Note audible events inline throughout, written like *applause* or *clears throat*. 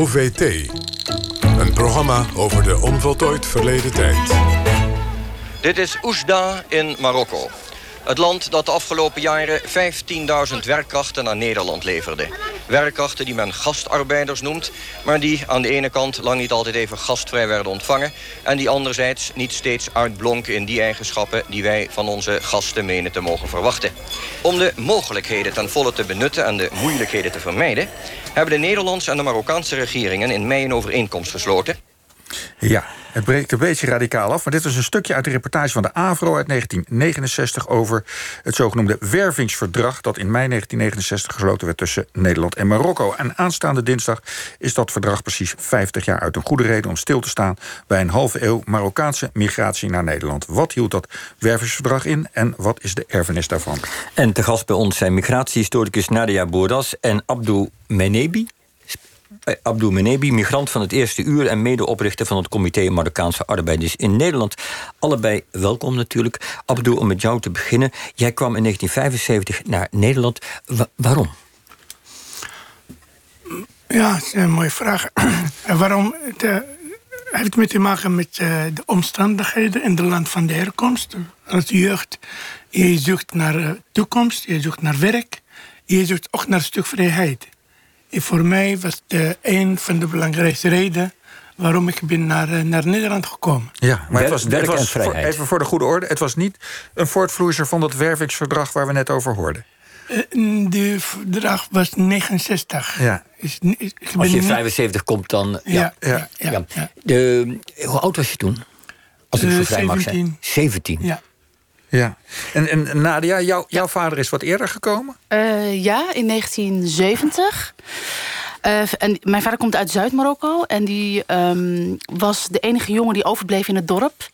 OVT. Een programma over de onvoltooid verleden tijd. Dit is Oesda in Marokko. Het land dat de afgelopen jaren 15.000 werkkrachten naar Nederland leverde. Werkkrachten die men gastarbeiders noemt... maar die aan de ene kant lang niet altijd even gastvrij werden ontvangen... en die anderzijds niet steeds uitblonken in die eigenschappen... die wij van onze gasten menen te mogen verwachten. Om de mogelijkheden ten volle te benutten en de moeilijkheden te vermijden... hebben de Nederlandse en de Marokkaanse regeringen in mei een overeenkomst gesloten... Ja, het breekt een beetje radicaal af. Maar dit was een stukje uit de reportage van de AVRO uit 1969... over het zogenoemde wervingsverdrag... dat in mei 1969 gesloten werd tussen Nederland en Marokko. En aanstaande dinsdag is dat verdrag precies 50 jaar uit. Een goede reden om stil te staan bij een halve eeuw... Marokkaanse migratie naar Nederland. Wat hield dat wervingsverdrag in en wat is de erfenis daarvan? En te gast bij ons zijn migratiehistoricus Nadia Bourdas en Abdou Menebi... Eh, Abdou Menebi, migrant van het eerste uur... en medeoprichter van het Comité Marokkaanse Arbeiders in Nederland. Allebei welkom natuurlijk. Abdou, om met jou te beginnen. Jij kwam in 1975 naar Nederland. waarom? Ja, dat is een mooie vraag. *clears throat* waarom? Het uh, heeft met te maken met uh, de omstandigheden in het land van de herkomst. Als jeugd, je zoekt naar toekomst, je zoekt naar werk... je zoekt ook naar een stuk vrijheid voor mij was het een van de belangrijkste redenen waarom ik ben naar, eh, naar Nederland gekomen. Ja, maar het was, het was voor, even voor de goede orde, het was niet een voortvloeiser van dat wervingsverdrag waar we net over hoorden. Uh, de verdrag was 69. Ja. Is, Als je in 75 komt, dan. Ja. Ja, ja, De, hoe oud was je toen? Als ik zo vrij mag zijn. 17. Ja. Ja. En, en Nadia, jou, jouw vader is wat eerder gekomen? Uh, ja, in 1970. Uh, eh, en mijn vader komt uit Zuid-Marokko. En die um, was de enige jongen die overbleef in het dorp.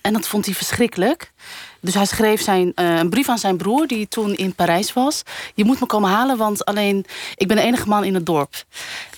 En dat vond hij verschrikkelijk. Dus hij schreef zijn, uh, een brief aan zijn broer, die toen in Parijs was. Je moet me komen halen, want alleen ik ben de enige man in het dorp.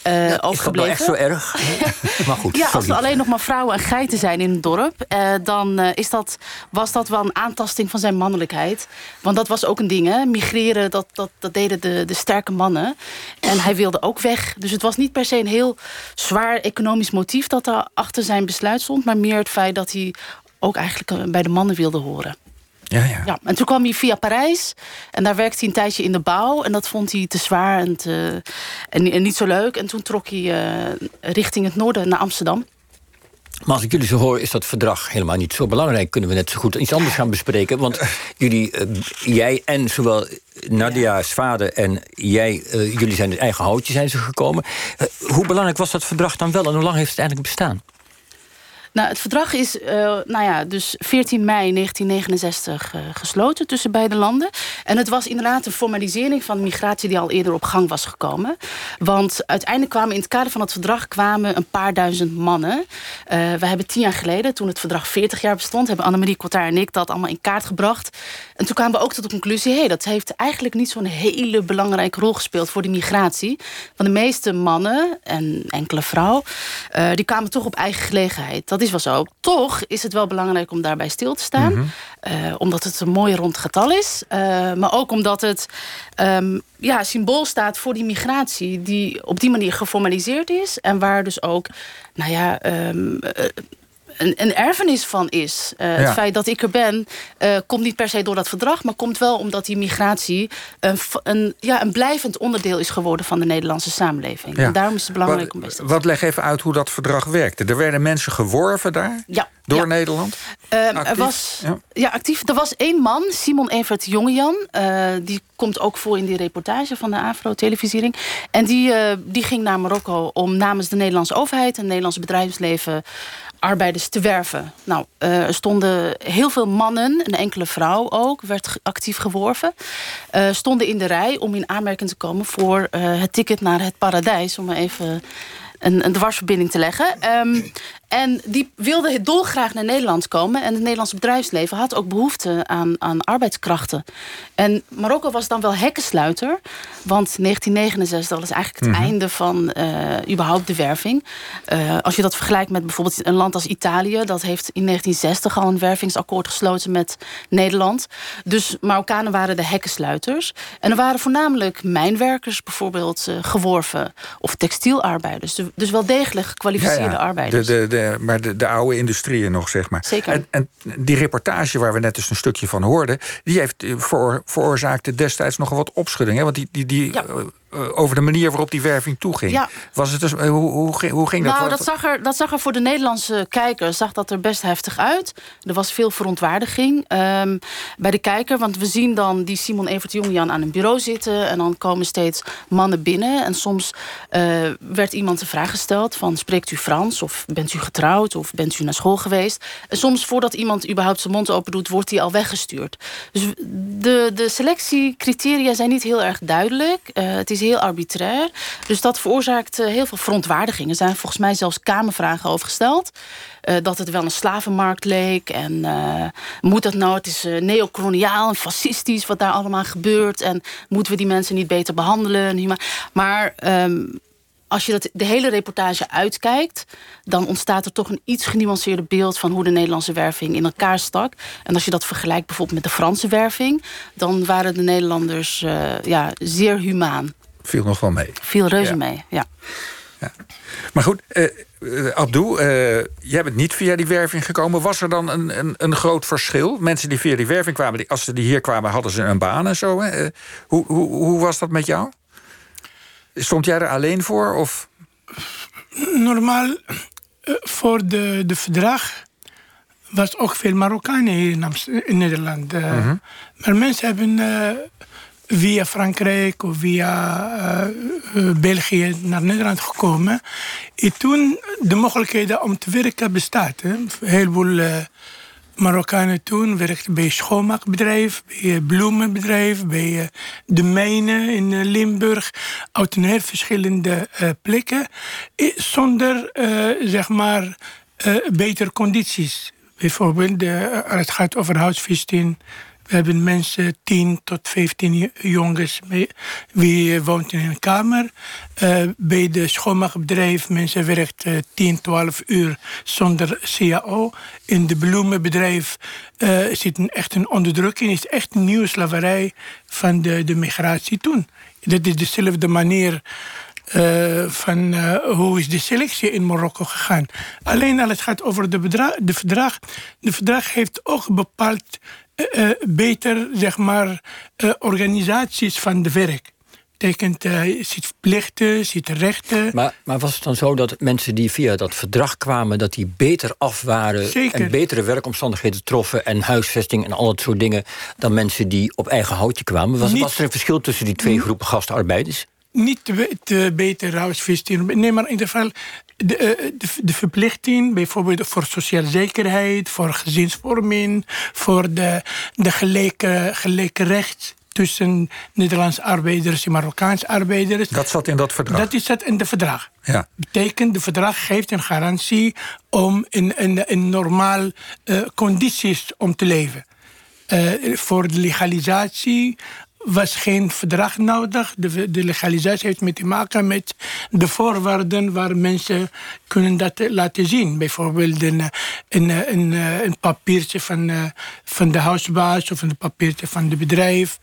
Uh, ja, overgebleven. Is dat nou echt zo erg? *laughs* maar goed, ja, als er alleen nog maar vrouwen en geiten zijn in het dorp... Uh, dan is dat, was dat wel een aantasting van zijn mannelijkheid. Want dat was ook een ding, hè? Migreren, dat, dat, dat deden de, de sterke mannen. En hij wilde ook weg. Dus het was niet per se een heel zwaar economisch motief... dat daar achter zijn besluit stond... maar meer het feit dat hij ook eigenlijk bij de mannen wilde horen. Ja, ja. ja, en toen kwam hij via Parijs. En daar werkte hij een tijdje in de bouw. En dat vond hij te zwaar en, te, en, niet zo leuk. En toen trok hij uh, richting het noorden naar Amsterdam. Maar als ik jullie zo hoor, is dat verdrag helemaal niet zo belangrijk. Kunnen we net zo goed iets anders gaan bespreken? Want jullie, uh, jij en zowel Nadia's vader en jij, uh, jullie zijn het eigen houtje zijn ze gekomen. hoe belangrijk was dat verdrag dan wel en hoe lang heeft het eigenlijk bestaan? Nou, het verdrag is uh, nou ja, dus 14 mei 1969 uh, gesloten tussen beide landen. En het was inderdaad een formalisering van migratie die al eerder op gang was gekomen. Want uiteindelijk kwamen in het kader van het verdrag kwamen een paar duizend mannen. Uh, we hebben tien jaar geleden, toen het verdrag 40 jaar bestond, hebben Annemarie Cotard en ik dat allemaal in kaart gebracht. En toen kwamen we ook tot de conclusie: hé, hey, dat heeft eigenlijk niet zo'n hele belangrijke rol gespeeld voor de migratie. Want de meeste mannen en enkele vrouwen, uh, die kwamen toch op eigen gelegenheid. Dat is wel zo. Toch is het wel belangrijk om daarbij stil te staan. Mm omdat het een mooi rond getal is. Uh, maar ook omdat het um, ja, symbool staat voor die migratie... die op die manier geformaliseerd is. En waar dus ook nou ja, um, een, een erfenis van is. Uh, Het feit dat ik er ben, uh, komt niet per se door dat verdrag... maar komt wel omdat die migratie een, een, ja, een blijvend onderdeel is geworden... van de Nederlandse samenleving. Ja. En daarom is het belangrijk wat, om te Wat leg even uit hoe dat verdrag werkte. Er werden mensen geworven daar? Ja. Door Nederland? Uh, er was, ja. ja. actief. Er was één man, Simon Evert Jongejan. Uh, die komt ook voor in die reportage van de Afro-televisiering. En die, uh, die ging naar Marokko om namens de Nederlandse overheid... en het Nederlandse bedrijfsleven arbeiders te werven. Nou, uh, er stonden heel veel mannen, een enkele vrouw ook, werd actief geworven. Uh, stonden in de rij om in aanmerking te komen voor uh, het ticket naar het paradijs. Om even een, een dwarsverbinding te leggen. Um, En die wilden dolgraag naar Nederland komen. En het Nederlandse bedrijfsleven had ook behoefte aan, aan arbeidskrachten. En Marokko was dan wel hekkensluiter. Want 1969 was eigenlijk het Mhm. einde van eh, überhaupt de werving. Eh, als je dat vergelijkt met bijvoorbeeld een land als Italië... dat heeft in 1960 al een wervingsakkoord gesloten met Nederland. Dus Marokkanen waren de hekkensluiters. En er waren voornamelijk mijnwerkers bijvoorbeeld eh, geworven. Of textielarbeiders. Dus- Dus wel degelijk gekwalificeerde Ja, ja. arbeiders. De, de, de, maar de, de oude industrieën nog, zeg maar. Zeker. En, en die reportage waar we net dus een stukje van hoorden... die heeft eh, voor, veroorzaakte destijds nogal wat opschudding. Hè? Want die, die, die, Ja. eh, eh, over de manier waarop die werving toeging. Ja. Was het dus, eh, hoe, hoe, ging- hoe ging dat? Nou, dat zag, er, dat zag er voor de Nederlandse kijker zag dat er best heftig uit. Er was veel verontwaardiging ehm, bij de kijker. Want we zien dan die Simon Evert Jongjan aan een bureau zitten... en dan komen steeds mannen binnen. En soms eh, werd iemand de vraag gesteld van... spreekt u Frans of bent u getrouwd of bent u naar school geweest? Soms voordat iemand überhaupt zijn mond open doet... wordt hij al weggestuurd. Dus de, de selectiecriteria zijn niet heel erg duidelijk. Eh, het is heel arbitrair. Dus dat veroorzaakt eh, heel veel verontwaardiging. Er zijn volgens mij zelfs kamervragen over gesteld. Eh, dat het wel een slavenmarkt leek. En moet dat nou? Het is neocoloniaal en fascistisch wat daar allemaal gebeurt. En moeten we die mensen niet beter behandelen? Huma- Maar ehm, als je dat, de hele reportage uitkijkt... dan ontstaat er toch een iets genuanceerder beeld... van hoe de Nederlandse werving in elkaar stak. En als je dat vergelijkt bijvoorbeeld met de Franse werving... dan waren de Nederlanders eh, ja, zeer humaan. viel nog wel mee. Viel reuze Ja. mee, ja. Maar goed, eh, Abdou, eh, jij bent niet via die werving gekomen. Was er dan een, een, een groot verschil? Mensen die via die werving kwamen, die, als ze die hier kwamen, hadden ze een baan en zo. Hè? Hoe, hoe, hoe was dat met jou? Stond jij er alleen voor? Of? Normaal, eh, voor de, de verdrag was ook veel Marokkanen hier in, in Nederland. eh. Maar mensen hebben eh, via Frankrijk of via België naar Nederland gekomen. En toen de mogelijkheden om te werken bestaat. Hè. Een heleboel Marokkanen toen werkten bij schoonmaakbedrijf, bij een bloemenbedrijf, bij eh, de mijnen in eh, Limburg, uit een heel verschillende eh, plekken, eh, zonder eh, zeg maar eh, betere condities. Bijvoorbeeld, eh, als het gaat over huisvesting. We hebben mensen, 10 tot 15 jo- jongens, mee- wie eh, woont in een kamer. Eh, bij de schoonmaakbedrijf, mensen werkt eh, 10, 12 uur zonder CAO. In de bloemenbedrijf eh, zit een, echt een onderdrukking. is echt een nieuwe slaverij van de, de migratie toen. Dat is dezelfde manier eh, van eh, hoe is de selectie in Marokko gegaan. Alleen als het gaat over de, de verdrag. De verdrag heeft ook bepaald eh, eh, beter, zeg maar, eh, organisaties van de werk. Betekent, eh, je ziet plichten, ziet rechten. Maar, maar was het dan zo dat mensen die via dat verdrag kwamen... dat die beter af waren Zeker. en betere werkomstandigheden troffen... en huisvesting en al dat soort dingen... dan mensen die op eigen houtje kwamen? Was, Niet- was er een verschil tussen die twee groepen gastarbeiders? niet te beter huisvesting. Nee, maar in ieder geval de, eh, de, de verplichting, bijvoorbeeld voor sociale zekerheid, voor gezinsvorming, voor de, de gelijke, gelijke recht tussen Nederlandse arbeiders en Marokkaanse arbeiders. Dat zat in dat verdrag. Dat is het in de verdrag. Ja. Betekent, de verdrag geeft een garantie om in, in, in normaal eh, condities om te leven. Eh, voor de legalisatie was geen verdrag nodig. De, de legalisatie heeft met te maken met de voorwaarden waar mensen kunnen dat laten zien. Bijvoorbeeld een, een, een, een papiertje van, eh, van de huisbaas of een papiertje van het bedrijf.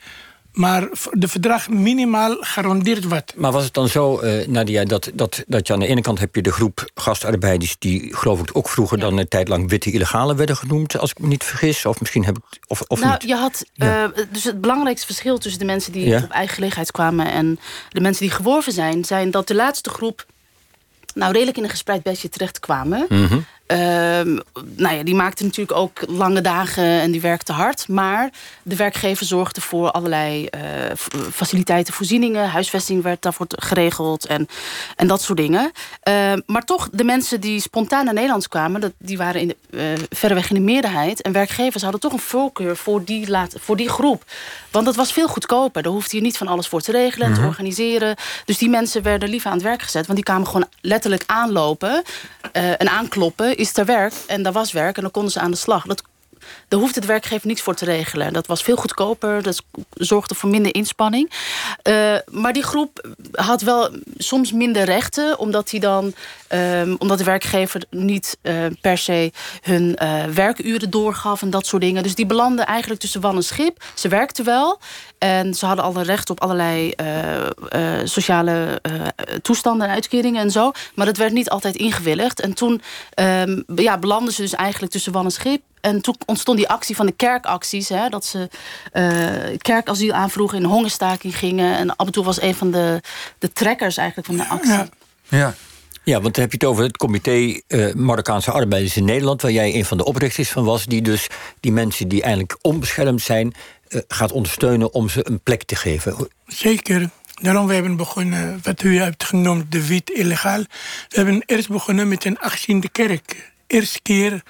Maar voor de verdrag minimaal garandeert wat. Maar was het dan zo, eh, Nadia, dat, dat, dat je aan de ene kant heb je de groep gastarbeiders... die geloof ik ook vroeger dan een tijd lang witte illegale werden genoemd... als ik me niet vergis, of misschien heb ik... Of, of nou, niet? je had Ja. eh, dus het belangrijkste verschil tussen de mensen die Ja. op eigen gelegenheid kwamen en de mensen die geworven zijn, zijn dat de laatste groep nou redelijk in een gespreid bedje terecht kwamen. Mhm. Nou ja, die maakten natuurlijk ook lange dagen en die werkten hard. Maar de werkgever zorgde voor allerlei eh, faciliteiten, voorzieningen. Huisvesting werd daarvoor geregeld en, en dat soort dingen. Ehm, maar toch, de mensen die spontaan naar Nederland kwamen... Dat, die waren in de, eh, verreweg in de meerderheid. En werkgevers hadden toch een voorkeur voor die, laat, voor die groep. Want het was veel goedkoper. Daar hoefde je niet van alles voor te regelen en te organiseren. Dus die mensen werden liever aan het werk gezet. Want die kwamen gewoon letterlijk aanlopen eh, en aankloppen is er werk en daar was werk en dan konden ze aan de slag. Dat daar hoeft het werkgever niets voor te regelen. Dat was veel goedkoper, dat zorgde voor minder inspanning. Uh, maar die groep had wel soms minder rechten, omdat, die dan, um, omdat de werkgever niet uh, per se hun uh, werkuren doorgaf en dat soort dingen. Dus die belanden eigenlijk tussen wal en schip. Ze werkten wel en ze hadden alle recht op allerlei sociale toestanden en uitkeringen en zo. Maar dat werd niet altijd ingewilligd. En toen um, ja, belanden ze dus eigenlijk tussen wal en schip en toen ontstond die actie van de kerkacties. Hè, dat ze uh, kerkasiel aanvroegen, in hongerstaking gingen. En af en toe was een van de, de trekkers eigenlijk van de actie. Ja. ja. Ja, want dan heb je het over het comité uh, Marokkaanse arbeiders in Nederland... waar jij een van de oprichters van was... die dus die mensen die eigenlijk onbeschermd zijn... Uh, gaat ondersteunen om ze een plek te geven. Zeker. Daarom we hebben begonnen, wat u hebt genoemd, de wit illegaal. We hebben eerst begonnen met een actie in de kerk. Eerste keer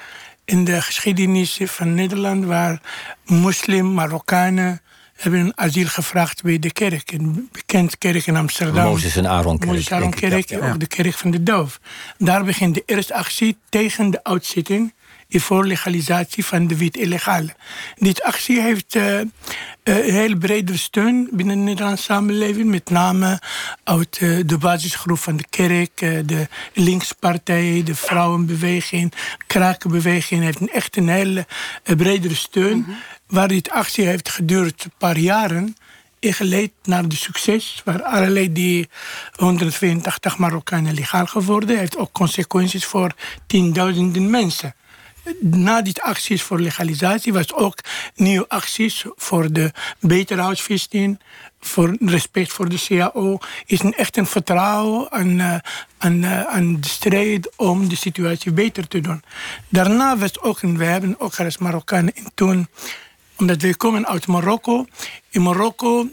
in de geschiedenis van Nederland waar moslim Marokkanen hebben een asiel gevraagd bij de kerk. Een bekend kerk in Amsterdam. Mozes en Aaron kerk. Mozes Aaron kerk, ja. ook de kerk van de doof. Daar begint de eerste actie tegen de uitzitting voor legalisatie van de wiet illegale. Dit actie heeft uh, een heel brede steun binnen de Nederlandse samenleving. Met name uit uh, de basisgroep van de kerk, de linkspartij, de vrouwenbeweging, krakenbeweging. heeft een echt een hele bredere steun. Mm -hmm. Waar dit actie heeft geduurd een paar jaren geleid naar de succes, waar allerlei die 182 Marokkanen legaal geworden, heeft ook consequenties voor tienduizenden mensen na die acties voor legalisatie was ook nieuwe acties voor de betere huisvesting, voor respect voor de CAO. Is een echt een vertrouwen aan, uh, aan, uh, aan de strijd om de situatie beter te doen. Daarna was ook, en we hebben ook als Marokkanen in toen, omdat we komen uit Marokko. In Marokko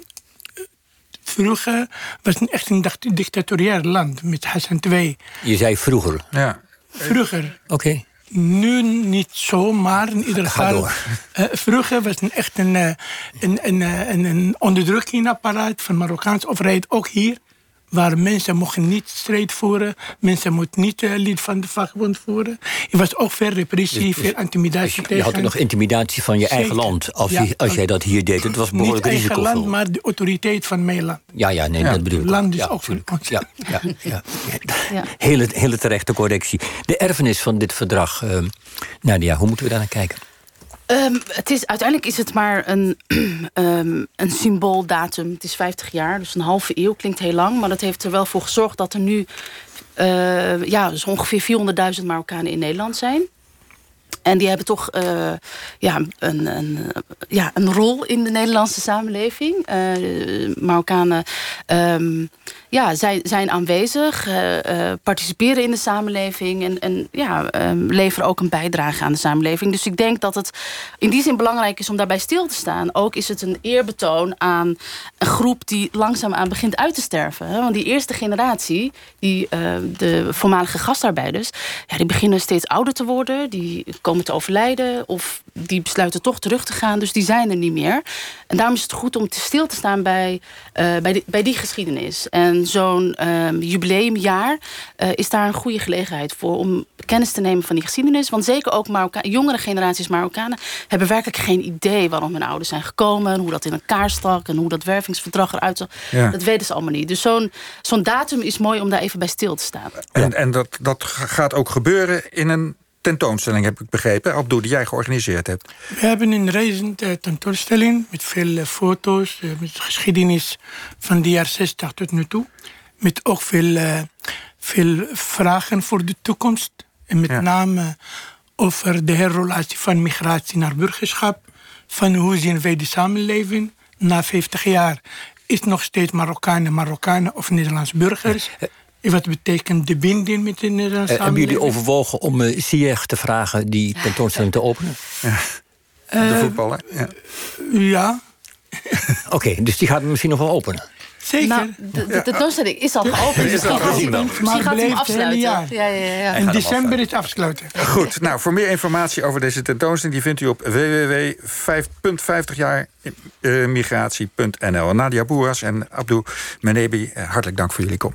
vroeger was het echt een dictatoriair land met Hassan II. Je zei vroeger? Ja. Vroeger. Oké. Okay. Nu niet zo, maar in ieder geval. Uh, vroeger was het echt een, uh, een, een, een, een onderdrukkingsapparaat van de Marokkaanse overheid, ook hier. Waar mensen mochten niet strijd voeren. Mensen moeten niet uh, lid van de vakbond voeren. Er was ook veel repressie, dus, veel intimidatie dus Je had ook nog intimidatie van je Zeker. eigen land. Als, ja, je, als jij dat hier deed. Het was behoorlijk niet risicovol. eigen land, maar de autoriteit van mijn land. Ja, ja, nee, ja, dat bedoel ik. Het land is ja, ook van ons. Ja, ja, ja. *laughs* ja. Hele, hele terechte correctie. De erfenis van dit verdrag. Uh, Nadia, hoe moeten we daar naar kijken? Um, het is, uiteindelijk is het maar een, um, *clears throat* een symbooldatum. Het is 50 jaar, dus een halve eeuw. Klinkt heel lang, maar dat heeft er wel voor gezorgd... dat er nu uh, ja, dus ongeveer 400.000 Marokkanen in Nederland zijn. En die hebben toch uh, ja, een, een, ja, een rol in de Nederlandse samenleving. Uh, Marokkanen um, ja, zijn, zijn aanwezig, uh, participeren in de samenleving... en, en ja, um, leveren ook een bijdrage aan de samenleving. Dus ik denk dat het in die zin belangrijk is om daarbij stil te staan. Ook is het een eerbetoon aan een groep die langzaamaan begint uit te sterven. Hè? Want die eerste generatie, die, de voormalige gastarbeiders... Ja, die beginnen steeds ouder te worden, die komen te overlijden... of die besluiten toch terug te gaan, dus die zijn er niet meer. En daarom is het goed om te stil te staan bij, bij, die, bij die geschiedenis... En zo'n um, jubileumjaar uh, is daar een goede gelegenheid voor om kennis te nemen van die geschiedenis. Want zeker ook Marokka jongere generaties Marokkanen hebben werkelijk geen idee waarom hun ouders zijn gekomen, hoe dat in elkaar stak en hoe dat wervingsverdrag eruit zag. Ja. Dat weten ze allemaal niet. Dus zo'n zo'n datum is mooi om daar even bij stil te staan. En, en dat, dat gaat ook gebeuren in een tentoonstelling, heb ik begrepen. Abdo, die jij georganiseerd hebt. We hebben een reizende tentoonstelling met veel foto's, met geschiedenis van de jaren 60 tot nu toe. Met ook veel, veel vragen voor de toekomst. En met ja. name over de herrelatie van migratie naar burgerschap. Van hoe zien wij de samenleving na 50 jaar. Is nog steeds Marokkanen, Marokkanen of Nederlands burgers. Wat betekent de binding met de Nederlandse uh, Hebben jullie overwogen om uh, Sieg te vragen die tentoonstelling te openen? Ja. De voetballer? Ja. ja. *laughs* Oké, okay, dus die gaat misschien nog wel openen? Zeker. Nou, de, de tentoonstelling is al geopend. Dus die gaat, die, die gaat hem afsluiten. Ja, ja, ja. En december is afsluiten. Goed, nou, voor meer informatie over deze tentoonstelling... die vindt u op www.50jaarmigratie.nl. Nadia Boeras en Abdou Menebi, hartelijk dank voor jullie komst.